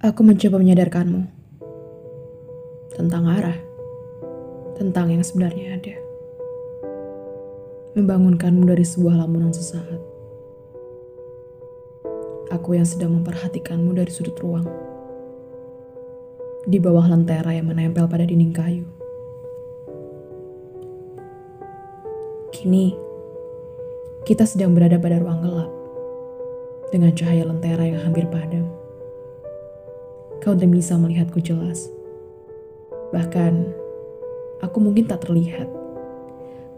Aku mencoba menyadarkanmu tentang arah, tentang yang sebenarnya ada. Membangunkanmu dari sebuah lamunan sesaat. Aku yang sedang memperhatikanmu dari sudut ruang. Di bawah lentera yang menempel pada dinding kayu. Kini, kita sedang berada pada ruang gelap dengan cahaya lentera yang hampir padam. Kau tidak bisa melihatku jelas. Bahkan, aku mungkin tak terlihat.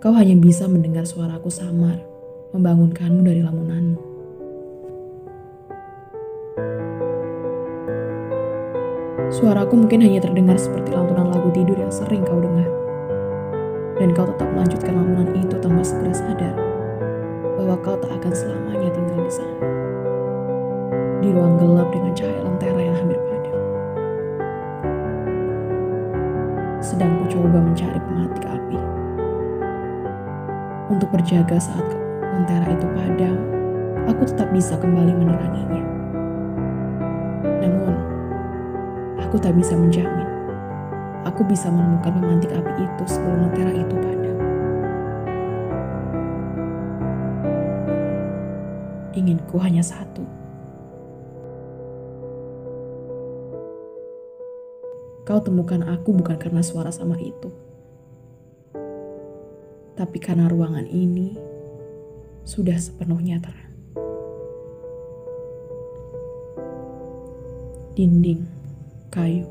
Kau hanya bisa mendengar suaraku samar, membangunkanmu dari lamunanmu. Suaraku mungkin hanya terdengar seperti lantunan lagu tidur yang sering kau dengar. Dan kau tetap melanjutkan lamunan itu tanpa segera sadar bahwa kau tak akan selamanya tinggal di sana. Di ruang gelap dengan cahaya lentera Sedang ku coba mencari pematik api. Untuk berjaga saat lentera itu padam, aku tetap bisa kembali meneranginya. Namun, aku tak bisa menjamin aku bisa menemukan pemantik api itu sebelum lentera itu padam. Inginku hanya satu. Kau temukan aku bukan karena suara sama itu. Tapi karena ruangan ini sudah sepenuhnya terang. Dinding kayu